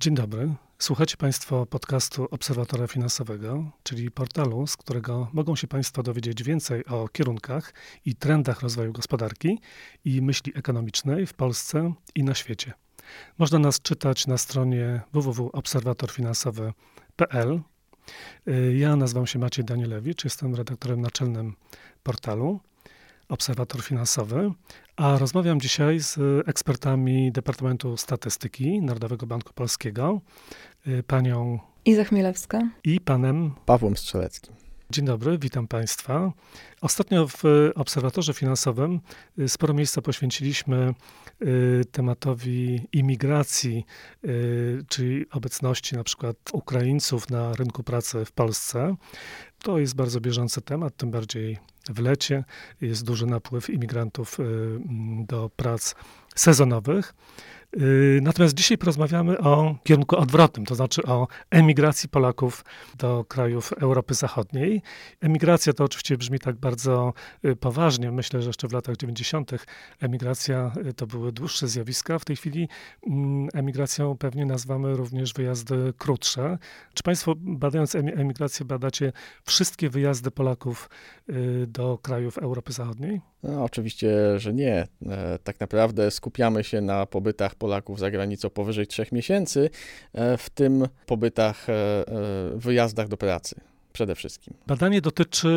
Dzień dobry. Słuchacie Państwo podcastu Obserwatora Finansowego, czyli portalu, z którego mogą się Państwo dowiedzieć więcej o kierunkach i trendach rozwoju gospodarki i myśli ekonomicznej w Polsce i na świecie. Można nas czytać na stronie www.obserwatorfinansowy.pl. Ja nazywam się Maciej Danielewicz, jestem redaktorem naczelnym portalu Obserwator Finansowy, a rozmawiam dzisiaj z ekspertami Departamentu Statystyki Narodowego Banku Polskiego, y, panią Iza Chmielewska i panem Pawłem Strzeleckim. Dzień dobry, witam Państwa. Ostatnio w Obserwatorze Finansowym y, sporo miejsca poświęciliśmy y, tematowi imigracji, czyli obecności na przykład Ukraińców na rynku pracy w Polsce. To jest bardzo bieżący temat, tym bardziej w lecie. Jest duży napływ imigrantów y, do prac sezonowych. Y, natomiast dzisiaj porozmawiamy o kierunku odwrotnym, to znaczy o emigracji Polaków do krajów Europy Zachodniej. Emigracja to oczywiście brzmi tak bardzo y, poważnie. Myślę, że jeszcze w latach 90. emigracja y, to były dłuższe zjawiska. W tej chwili mm, emigracją pewnie nazywamy również wyjazdy krótsze. Czy Państwo badając emigrację badacie wszystkie wyjazdy Polaków do krajów Europy Zachodniej? No, oczywiście, że nie. E, tak naprawdę skupiamy się na pobytach Polaków za granicą powyżej trzech miesięcy, e, w tym pobytach, e, wyjazdach do pracy przede wszystkim. Badanie dotyczy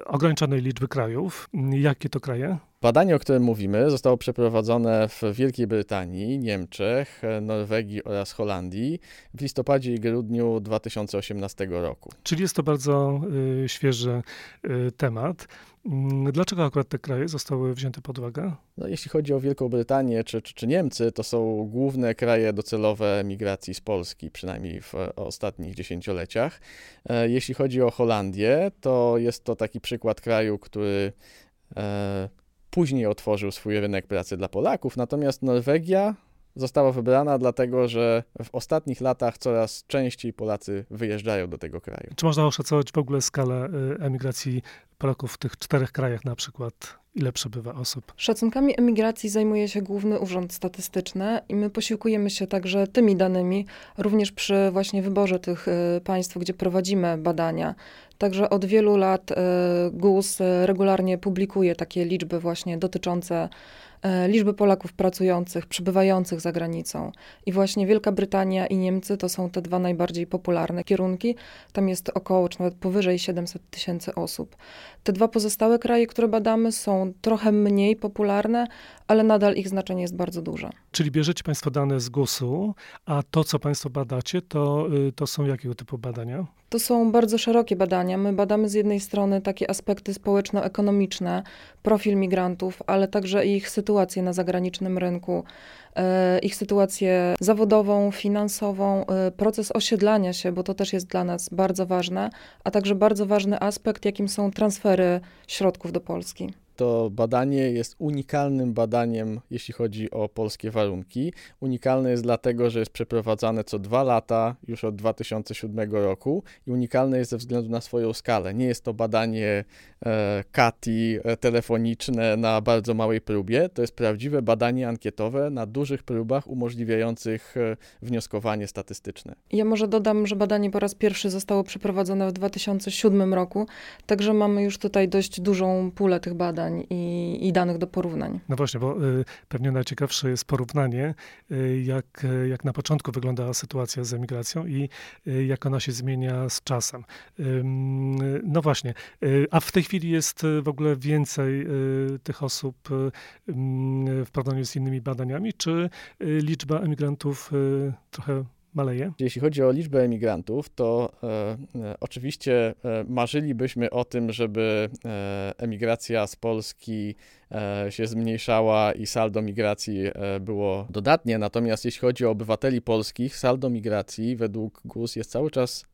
y, ograniczonej liczby krajów. Jakie to kraje? Badanie, o którym mówimy, zostało przeprowadzone w Wielkiej Brytanii, Niemczech, Norwegii oraz Holandii w listopadzie i grudniu 2018 roku. Czyli jest to bardzo y, świeży y, temat. Mm, dlaczego akurat te kraje zostały wzięte pod uwagę? No, jeśli chodzi o Wielką Brytanię czy, czy, czy, Niemcy, to są główne kraje docelowe migracji z Polski, przynajmniej w ostatnich dziesięcioleciach. E, jeśli chodzi o Holandię, to jest to taki przykład kraju, który e, później otworzył swój rynek pracy dla Polaków, natomiast Norwegia została wybrana dlatego, że w ostatnich latach coraz częściej Polacy wyjeżdżają do tego kraju. Czy można oszacować w ogóle skalę y, emigracji Polaków w tych czterech krajach na przykład? Ile przebywa osób? Szacunkami emigracji zajmuje się Główny Urząd Statystyczny i my posiłkujemy się także tymi danymi, również przy właśnie wyborze tych y, państw, gdzie prowadzimy badania. Także od wielu lat y, GUS regularnie publikuje takie liczby właśnie dotyczące liczby Polaków pracujących, przybywających za granicą. I właśnie Wielka Brytania i Niemcy to są te dwa najbardziej popularne kierunki. Tam jest około, czy nawet powyżej 700 tysięcy osób. Te dwa pozostałe kraje, które badamy, są trochę mniej popularne, ale nadal ich znaczenie jest bardzo duże. Czyli bierzecie Państwo dane z GUS-u, a to, co Państwo badacie, to, y, to są jakiego typu badania? To są bardzo szerokie badania. My badamy z jednej strony takie aspekty społeczno-ekonomiczne, profil migrantów, ale także ich sytuację na zagranicznym rynku, e, ich sytuację zawodową, finansową, e, proces osiedlania się, bo to też jest dla nas bardzo ważne, a także bardzo ważny aspekt, jakim są transfery środków do Polski to badanie jest unikalnym badaniem, jeśli chodzi o polskie warunki. Unikalne jest dlatego, że jest przeprowadzane co dwa lata, już od 2007 roku i unikalne jest ze względu na swoją skalę. Nie jest to badanie e, e, telefoniczne na bardzo małej próbie, to jest prawdziwe badanie ankietowe na dużych próbach umożliwiających e, wnioskowanie statystyczne. Ja może dodam, że badanie po raz pierwszy zostało przeprowadzone w 2007 roku, także mamy już tutaj dość dużą pulę tych badań i, i danych do porównań. No właśnie, bo y, pewnie najciekawsze jest porównanie, y, jak, jak na początku wyglądała sytuacja z emigracją i y, jak ona się zmienia z czasem. no właśnie, y, a w tej chwili jest y, w ogóle więcej y, tych osób w porównaniu z innymi badaniami, czy liczba emigrantów trochę maleje? Jeśli chodzi o liczbę emigrantów, to e, e, oczywiście e, marzylibyśmy o tym, żeby e, emigracja z Polski się zmniejszała i saldo migracji było dodatnie. Natomiast jeśli chodzi o obywateli polskich, saldo migracji według GUS jest cały czas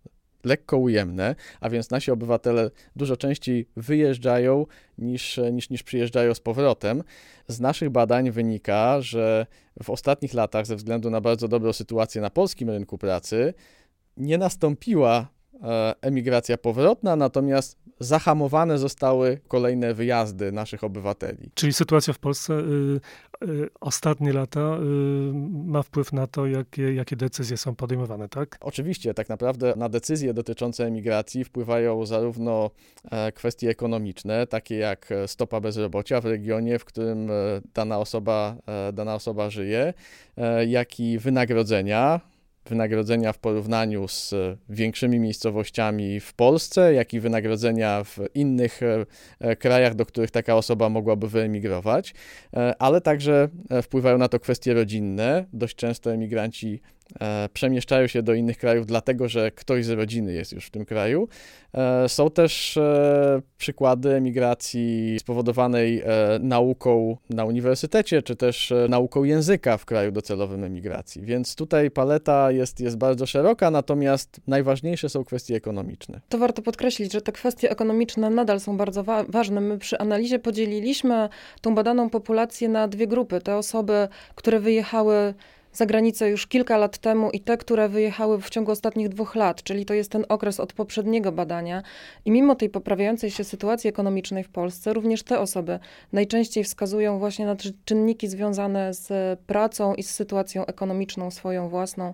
lekko ujemne, a więc nasi obywatele dużo częściej wyjeżdżają niż, niż, niż przyjeżdżają z powrotem. Z naszych badań wynika, że w ostatnich latach, ze względu na bardzo dobrą sytuację na polskim rynku pracy, nie nastąpiła e, emigracja powrotna, natomiast zahamowane zostały kolejne wyjazdy naszych obywateli. Czyli sytuacja w Polsce y, y, ostatnie lata y, ma wpływ na to, jakie, jakie decyzje są podejmowane, tak? Oczywiście, tak naprawdę na decyzje dotyczące emigracji wpływają zarówno e, kwestie ekonomiczne, takie jak stopa bezrobocia w regionie, w którym e, dana osoba, e, dana osoba żyje, jak i wynagrodzenia wynagrodzenia w porównaniu z większymi miejscowościami w Polsce, jak i wynagrodzenia w innych e, e, krajach, do których taka osoba mogłaby wyemigrować, e, ale także wpływają na to kwestie rodzinne. Dość często emigranci E, przemieszczają się do innych krajów, dlatego że ktoś z rodziny jest już w tym kraju. E, są też e, przykłady emigracji spowodowanej nauką na uniwersytecie, czy też nauką języka w kraju docelowym emigracji. Więc tutaj paleta jest, jest bardzo szeroka, natomiast najważniejsze są kwestie ekonomiczne. To warto podkreślić, że te kwestie ekonomiczne nadal są bardzo wa ważne. My przy analizie podzieliliśmy tą badaną populację na dwie grupy. Te osoby, które wyjechały za granicę już kilka lat temu i te, które wyjechały w ciągu ostatnich dwóch lat, czyli to jest ten okres od poprzedniego badania. I mimo tej poprawiającej się sytuacji ekonomicznej w Polsce, również te osoby najczęściej wskazują właśnie na czynniki związane z pracą i z sytuacją ekonomiczną swoją własną,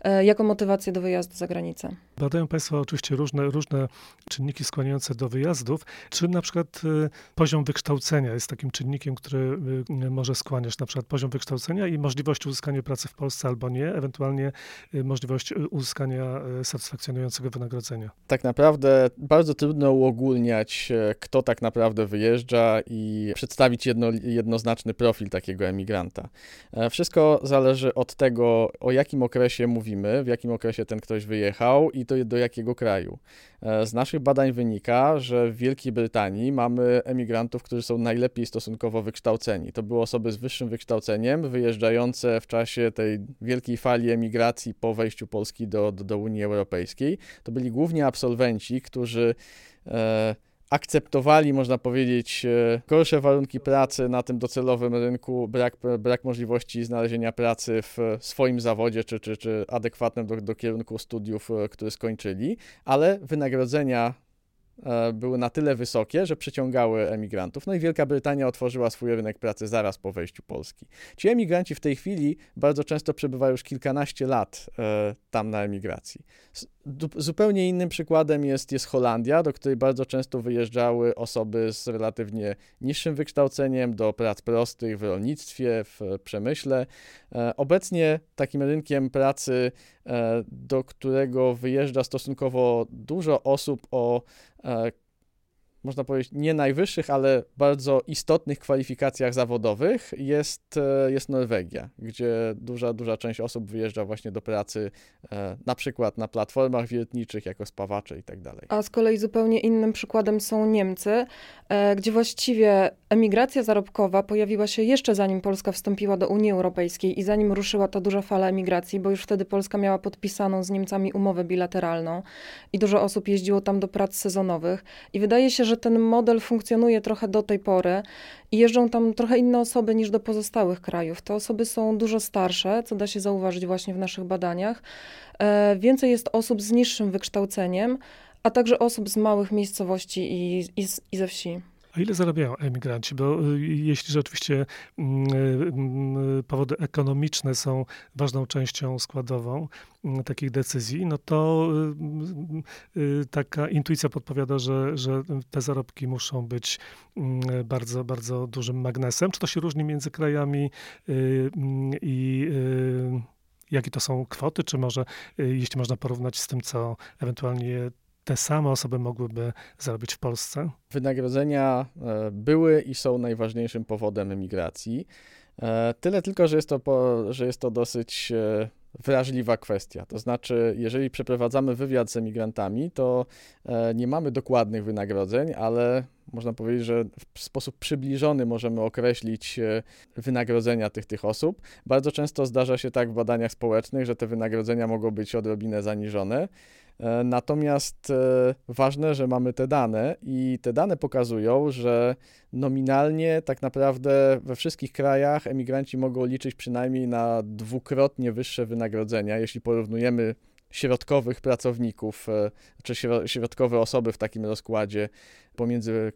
e, jako motywację do wyjazdu za granicę. Badają Państwo oczywiście różne, różne czynniki skłaniające do wyjazdów. Czy na przykład e, poziom wykształcenia jest takim czynnikiem, który e, może skłaniać, na przykład poziom wykształcenia i możliwość uzyskania pracy w Polsce albo nie, ewentualnie y, możliwość y, uzyskania y, satysfakcjonującego wynagrodzenia. Tak naprawdę bardzo trudno uogólniać, kto tak naprawdę wyjeżdża i przedstawić jedno, jednoznaczny profil takiego emigranta. E, wszystko zależy od tego, o jakim okresie mówimy, w jakim okresie ten ktoś wyjechał i to do jakiego kraju. E, z naszych badań wynika, że w Wielkiej Brytanii mamy emigrantów, którzy są najlepiej stosunkowo wykształceni. To były osoby z wyższym wykształceniem, wyjeżdżające w czasie tej wielkiej fali emigracji po wejściu Polski do, do, do Unii Europejskiej. To byli głównie absolwenci, którzy e, akceptowali, można powiedzieć, e, gorsze warunki pracy na tym docelowym rynku, brak, brak możliwości znalezienia pracy w swoim zawodzie, czy, czy, czy adekwatnym do, do kierunku studiów, e, które skończyli, ale wynagrodzenia były na tyle wysokie, że przyciągały emigrantów. No i Wielka Brytania otworzyła swój rynek pracy zaraz po wejściu Polski. Ci emigranci w tej chwili bardzo często przebywają już kilkanaście lat e, tam na emigracji. Zupełnie innym przykładem jest, jest Holandia, do której bardzo często wyjeżdżały osoby z relatywnie niższym wykształceniem do prac prostych w rolnictwie, w przemyśle. E, obecnie takim rynkiem pracy, e, do którego wyjeżdża stosunkowo dużo osób o e, można powiedzieć, nie najwyższych, ale bardzo istotnych kwalifikacjach zawodowych jest, e, jest Norwegia, gdzie duża, duża część osób wyjeżdża właśnie do pracy e, na przykład na platformach wiertniczych jako spawacze i tak dalej. A z kolei zupełnie innym przykładem są Niemcy, e, gdzie właściwie emigracja zarobkowa pojawiła się jeszcze zanim Polska wstąpiła do Unii Europejskiej i zanim ruszyła ta duża fala emigracji, bo już wtedy Polska miała podpisaną z Niemcami umowę bilateralną i dużo osób jeździło tam do prac sezonowych i wydaje się, że ten model funkcjonuje trochę do tej pory i jeżdżą tam trochę inne osoby niż do pozostałych krajów. Te osoby są dużo starsze, co da się zauważyć właśnie w naszych badaniach. E, więcej jest osób z niższym wykształceniem, a także osób z małych miejscowości i, i, i ze wsi. A ile zarabiają emigranci? Bo y, jeśli rzeczywiście mm, y, powody ekonomiczne są ważną częścią składową mm, takich decyzji, no to y, taka intuicja podpowiada, że, że te zarobki muszą być mm, bardzo, bardzo dużym magnesem. Czy to się różni między krajami i jakie to są kwoty, czy może, jeśli można porównać z tym, co ewentualnie te same osoby mogłyby zarobić w Polsce? Wynagrodzenia e, były i są najważniejszym powodem emigracji. E, tyle tylko, że jest to, po, że jest to dosyć e, wrażliwa kwestia. To znaczy, jeżeli przeprowadzamy wywiad z emigrantami, to nie mamy dokładnych wynagrodzeń, ale można powiedzieć, że w sposób przybliżony możemy określić wynagrodzenia tych, tych osób. Bardzo często zdarza się tak w badaniach społecznych, że te wynagrodzenia mogą być odrobinę zaniżone. E, natomiast e, ważne, że mamy te dane i te dane pokazują, że nominalnie tak naprawdę we wszystkich krajach emigranci mogą liczyć przynajmniej na dwukrotnie wyższe wynagrodzenia, jeśli porównujemy środkowych pracowników, czy środkowe osoby w takim rozkładzie pomiędzy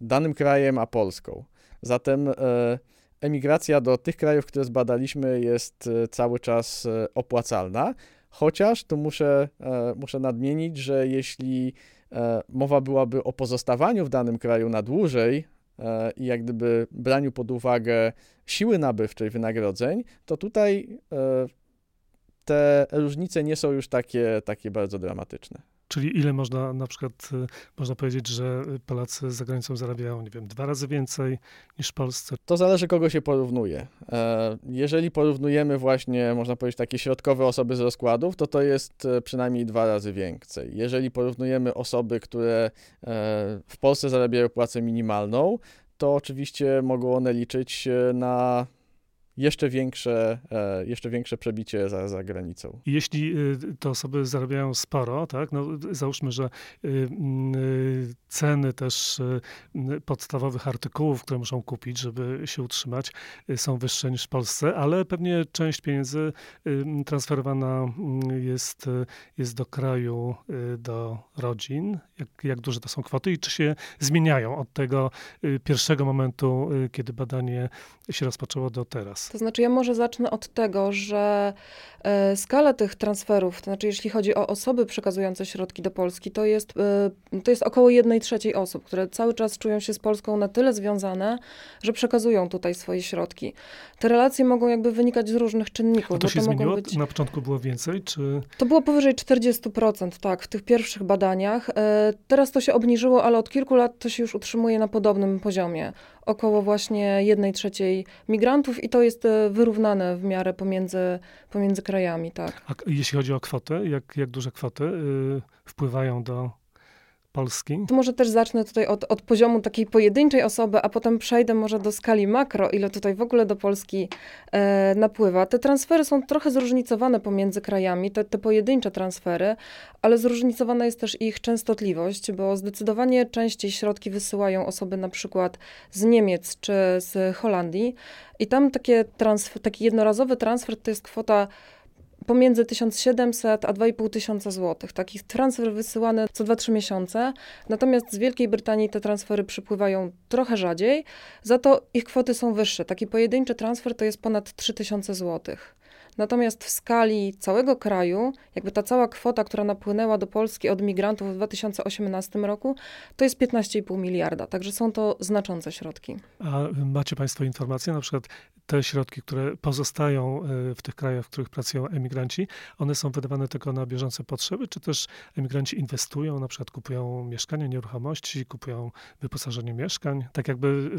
danym krajem a Polską. Zatem emigracja do tych krajów, które zbadaliśmy, jest cały czas opłacalna, chociaż tu muszę, muszę nadmienić, że jeśli mowa byłaby o pozostawaniu w danym kraju na dłużej, E, i jak gdyby braniu pod uwagę siły nabywczej wynagrodzeń, to tutaj e, te różnice nie są już takie, takie bardzo dramatyczne. Czyli ile można na przykład, y, można powiedzieć, że Polacy za granicą zarabiają, nie wiem, dwa razy więcej niż w Polsce? To zależy, kogo się porównuje. E, jeżeli porównujemy właśnie, można powiedzieć, takie środkowe osoby z rozkładów, to to jest e, przynajmniej dwa razy więcej. Jeżeli porównujemy osoby, które e, w Polsce zarabiają płacę minimalną, to oczywiście mogą one liczyć na jeszcze większe, e, jeszcze większe przebicie za, za granicą. Jeśli y, te osoby zarabiają sporo, tak, no załóżmy, że y, ceny też podstawowych artykułów, które muszą kupić, żeby się utrzymać, są wyższe niż w Polsce, ale pewnie część pieniędzy transferowana jest, jest do kraju, do rodzin. Jak, jak duże to są kwoty i czy się zmieniają od tego pierwszego momentu, kiedy badanie się rozpoczęło do teraz? To znaczy, ja może zacznę od tego, że e, skala tych transferów, to znaczy, jeśli chodzi o osoby przekazujące środki do Polski, to jest, e, to jest około jednej trzeciej osób, które cały czas czują się z Polską na tyle związane, że przekazują tutaj swoje środki. Te relacje mogą jakby wynikać z różnych czynników. A to się to zmieniło? Być... Na początku było więcej, czy... To było powyżej 40%, tak, w tych pierwszych badaniach. E, teraz to się obniżyło, ale od kilku lat to się już utrzymuje na podobnym poziomie około właśnie jednej trzeciej migrantów i to jest e, wyrównane w miarę pomiędzy, pomiędzy krajami, tak. A jeśli chodzi o kwotę, jak, jak duże kwoty y, wpływają do Polski? To może też zacznę tutaj od, od poziomu takiej pojedynczej osoby, a potem przejdę może do skali makro, ile tutaj w ogóle do Polski e, napływa. Te transfery są trochę zróżnicowane pomiędzy krajami, te, te pojedyncze transfery, ale zróżnicowana jest też ich częstotliwość, bo zdecydowanie częściej środki wysyłają osoby na przykład z Niemiec czy z Holandii i tam takie transfer, taki jednorazowy transfer to jest kwota pomiędzy 1700 a 2500 zł. Takich transfer wysyłane co 2-3 miesiące. Natomiast z Wielkiej Brytanii te transfery przypływają trochę rzadziej, za to ich kwoty są wyższe. Taki pojedynczy transfer to jest ponad 3000 zł. Natomiast w skali całego kraju, jakby ta cała kwota, która napłynęła do Polski od migrantów w 2018 roku, to jest 15,5 miliarda. Także są to znaczące środki. A macie Państwo informacje, na przykład te środki, które pozostają e, w tych krajach, w których pracują emigranci, one są wydawane tylko na bieżące potrzeby, czy też emigranci inwestują, na przykład kupują mieszkania, nieruchomości, kupują wyposażenie mieszkań, tak jakby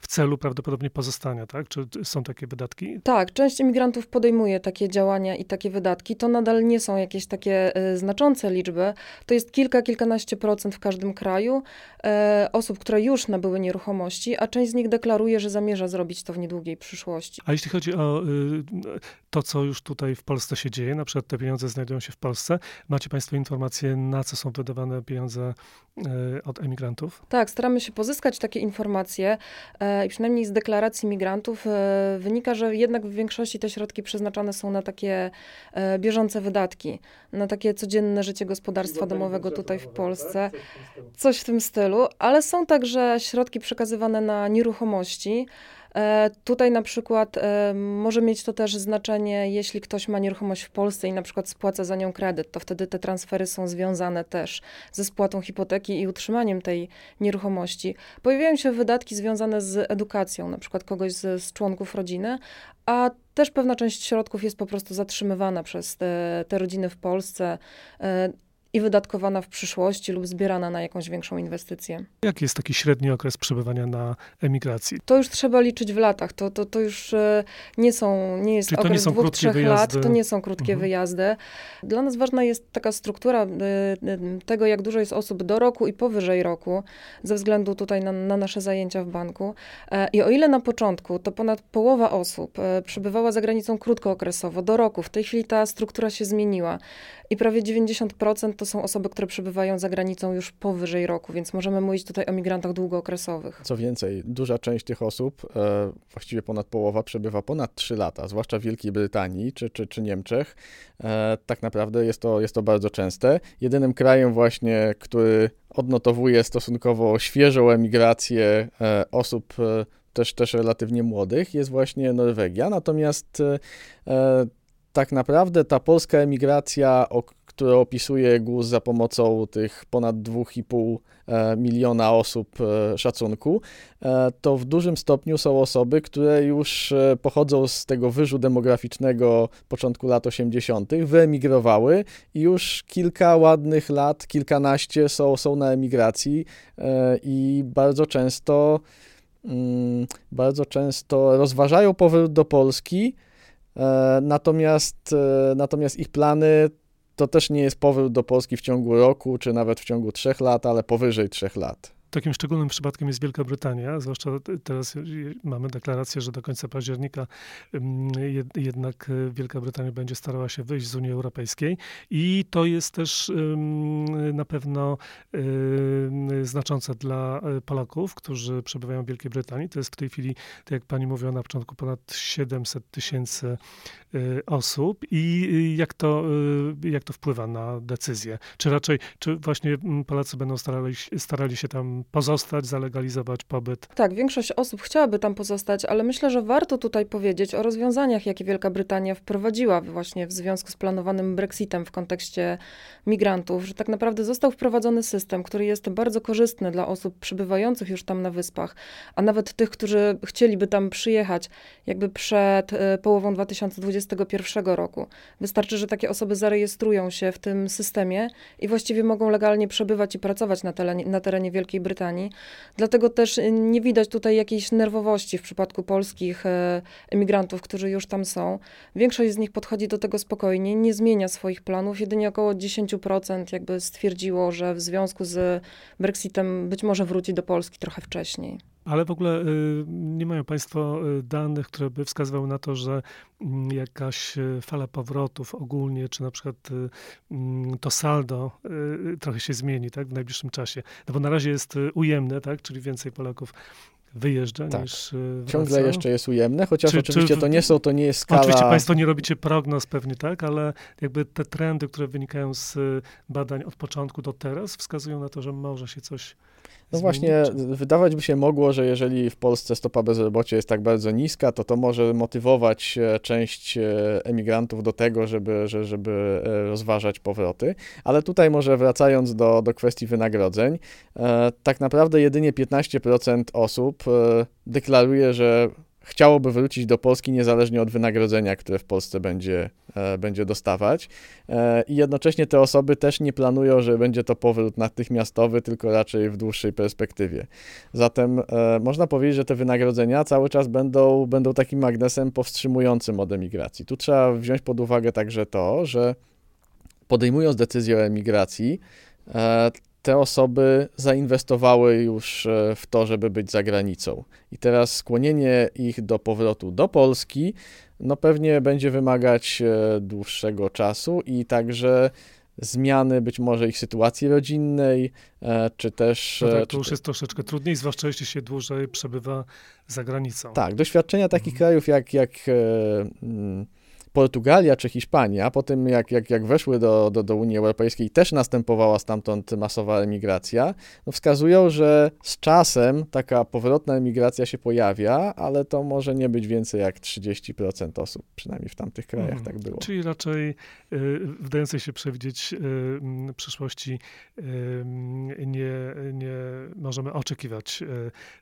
w celu prawdopodobnie pozostania, tak? Czy są takie wydatki? Tak, część emigrantów podejmuje takie działania i takie wydatki. To nadal nie są jakieś takie y, znaczące liczby. To jest kilka, kilkanaście procent w każdym kraju e, osób, które już nabyły nieruchomości, a część z nich deklaruje, że zamierza zrobić to w niedługiej przyszłości. A jeśli chodzi o y, to, co już tutaj w Polsce się dzieje, na przykład te pieniądze znajdują się w Polsce, macie Państwo informacje, na co są wydawane pieniądze y, od emigrantów? Tak, staramy się pozyskać takie informacje e, i przynajmniej z deklaracji migrantów e, wynika, że jednak w większości te środki przeznaczane są na takie e, bieżące wydatki, na takie codzienne życie gospodarstwa domowego tutaj w Polsce. Coś w tym stylu, ale są także środki przekazywane na nieruchomości. E, tutaj na przykład e, może mieć to też znaczenie, jeśli ktoś ma nieruchomość w Polsce i na przykład spłaca za nią kredyt, to wtedy te transfery są związane też ze spłatą hipoteki i utrzymaniem tej nieruchomości. Pojawiają się wydatki związane z edukacją, na przykład kogoś z, z członków rodziny, a też pewna część środków jest po prostu zatrzymywana przez te, te rodziny w Polsce e, i wydatkowana w przyszłości lub zbierana na jakąś większą inwestycję. Jaki jest taki średni okres przebywania na emigracji? To już trzeba liczyć w latach. To, to, to już e, nie są, nie jest Czyli okres nie są dwóch, trzech wyjazdy. lat. To nie są krótkie mhm. wyjazdy. Dla nas ważna jest taka struktura e, e, tego, jak dużo jest osób do roku i powyżej roku, ze względu tutaj na, na nasze zajęcia w banku. I o ile na początku to ponad połowa osób przebywała za granicą krótkookresowo, do roku, w tej chwili ta struktura się zmieniła i prawie 90% to to są osoby, które przebywają za granicą już powyżej roku, więc możemy mówić tutaj o migrantach długookresowych. Co więcej, duża część tych osób, e, właściwie ponad połowa, przebywa ponad 3 lata, zwłaszcza w Wielkiej Brytanii czy, czy, czy Niemczech. E, tak naprawdę jest to, jest to bardzo częste. Jedynym krajem właśnie, który odnotowuje stosunkowo świeżą emigrację e, osób też, też relatywnie młodych, jest właśnie Norwegia. Natomiast tak naprawdę ta polska emigracja, o, którą opisuje GUS za pomocą tych ponad 2,5 e, miliona osób e, szacunku, e, to w dużym stopniu są osoby, które już pochodzą z tego wyżu demograficznego początku lat 80., wyemigrowały i już kilka ładnych lat, kilkanaście są, są na emigracji i bardzo często mm, bardzo często rozważają powrót do Polski, natomiast, natomiast ich plany to też nie jest powrót do Polski w ciągu roku, czy nawet w ciągu trzech lat, ale powyżej trzech lat. Takim szczególnym przypadkiem jest Wielka Brytania, zwłaszcza teraz mamy deklarację, że do końca października jednak e, Wielka Brytania będzie starała się wyjść z Unii Europejskiej i to jest też na pewno znaczące dla e, Polaków, którzy przebywają w Wielkiej Brytanii. To jest w tej chwili, tak jak pani mówiła na początku, ponad 700 tysięcy e, osób i jak to, jak to wpływa na decyzję? Czy raczej, czy właśnie Polacy będą starali, starali się tam pozostać, zalegalizować pobyt. Tak, większość osób chciałaby tam pozostać, ale myślę, że warto tutaj powiedzieć o rozwiązaniach, jakie Wielka Brytania wprowadziła właśnie w związku z planowanym Brexitem w kontekście migrantów, że tak naprawdę został wprowadzony system, który jest bardzo korzystny dla osób przybywających już tam na wyspach, a nawet tych, którzy chcieliby tam przyjechać jakby przed e, połową 2021 roku. Wystarczy, że takie osoby zarejestrują się w tym systemie i właściwie mogą legalnie przebywać i pracować na terenie, na terenie Wielkiej Brytanii. Dlatego też nie widać tutaj jakiejś nerwowości w przypadku polskich e, emigrantów, którzy już tam są. Większość z nich podchodzi do tego spokojnie, nie zmienia swoich planów. Jedynie około 10% jakby stwierdziło, że w związku z Brexitem być może wróci do Polski trochę wcześniej. Ale w ogóle y, nie mają Państwo y, danych, które by wskazywały na to, że mm, jakaś y, fala powrotów ogólnie, czy na przykład mm, to saldo trochę się zmieni tak, w najbliższym czasie. No bo na razie jest ujemne, tak, czyli więcej Polaków wyjeżdża tak. niż wraca. Ciągle jeszcze jest ujemne, chociaż czy, oczywiście czy, to nie są, to nie jest skala... Oczywiście Państwo nie robicie prognoz pewnie, tak, ale jakby te trendy, które wynikają z badań od początku do teraz wskazują na to, że może się coś no właśnie, wydawać by się mogło, że jeżeli w Polsce stopa bezrobocia jest tak bardzo niska, to to może motywować e, część e, emigrantów do tego, żeby, żeby e, rozważać powroty. Ale tutaj może wracając do, do kwestii wynagrodzeń, tak naprawdę jedynie 15% osób deklaruje, że chciałoby wrócić do Polski niezależnie od wynagrodzenia, które w Polsce będzie, e, będzie dostawać. E, I jednocześnie te osoby też nie planują, że będzie to powrót natychmiastowy, tylko raczej w dłuższej perspektywie. Zatem e, można powiedzieć, że te wynagrodzenia cały czas będą, będą takim magnesem powstrzymującym od emigracji. Tu trzeba wziąć pod uwagę także to, że podejmując decyzję o emigracji, te osoby zainwestowały już e, w to, żeby być za granicą. I teraz skłonienie ich do powrotu do Polski, no pewnie będzie wymagać e, dłuższego czasu i także zmiany być może ich sytuacji rodzinnej, e, czy też... No tak, to już jest troszeczkę trudniej, zwłaszcza jeśli się dłużej przebywa za granicą. Tak, doświadczenia takich mhm. krajów jak, jak Portugalia czy Hiszpania, po tym jak, jak, jak weszły do, do, do Unii Europejskiej, też następowała stamtąd masowa emigracja, no wskazują, że z czasem taka powrotna emigracja się pojawia, ale to może nie być więcej jak 30% osób, przynajmniej w tamtych krajach hmm. tak było. Czyli raczej y, wdającej się przewidzieć y, przyszłości y, nie, nie możemy oczekiwać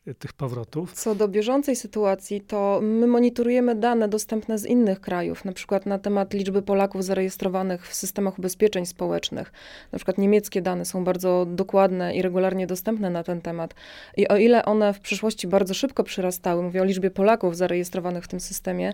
y, tych powrotów. Co do bieżącej sytuacji, to my monitorujemy dane dostępne z innych krajów, na przykład na temat liczby Polaków zarejestrowanych w systemach ubezpieczeń społecznych. Na przykład niemieckie dane są bardzo dokładne i regularnie dostępne na ten temat. I o ile one w przyszłości bardzo szybko przyrastały, mówię o liczbie Polaków zarejestrowanych w tym systemie,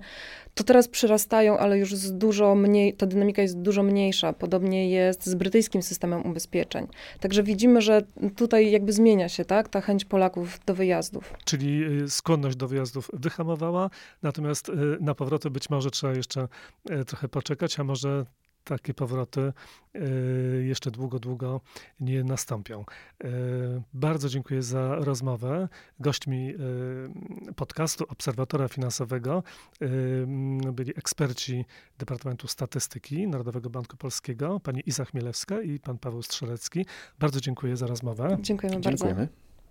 to teraz przyrastają, ale już z dużo mniej, ta dynamika jest dużo mniejsza. Podobnie jest z brytyjskim systemem ubezpieczeń. Także widzimy, że tutaj jakby zmienia się, tak, ta chęć Polaków do wyjazdów. Czyli y, skłonność do wyjazdów wyhamowała, natomiast y, na powroty być może trzeba jeszcze trochę poczekać, a może takie powroty jeszcze długo, długo nie nastąpią. Bardzo dziękuję za rozmowę. Gośćmi podcastu Obserwatora Finansowego byli eksperci Departamentu Statystyki Narodowego Banku Polskiego, pani Iza Chmielewska i pan Paweł Strzelecki. Bardzo dziękuję za rozmowę. Dziękujemy, Dziękujemy. bardzo.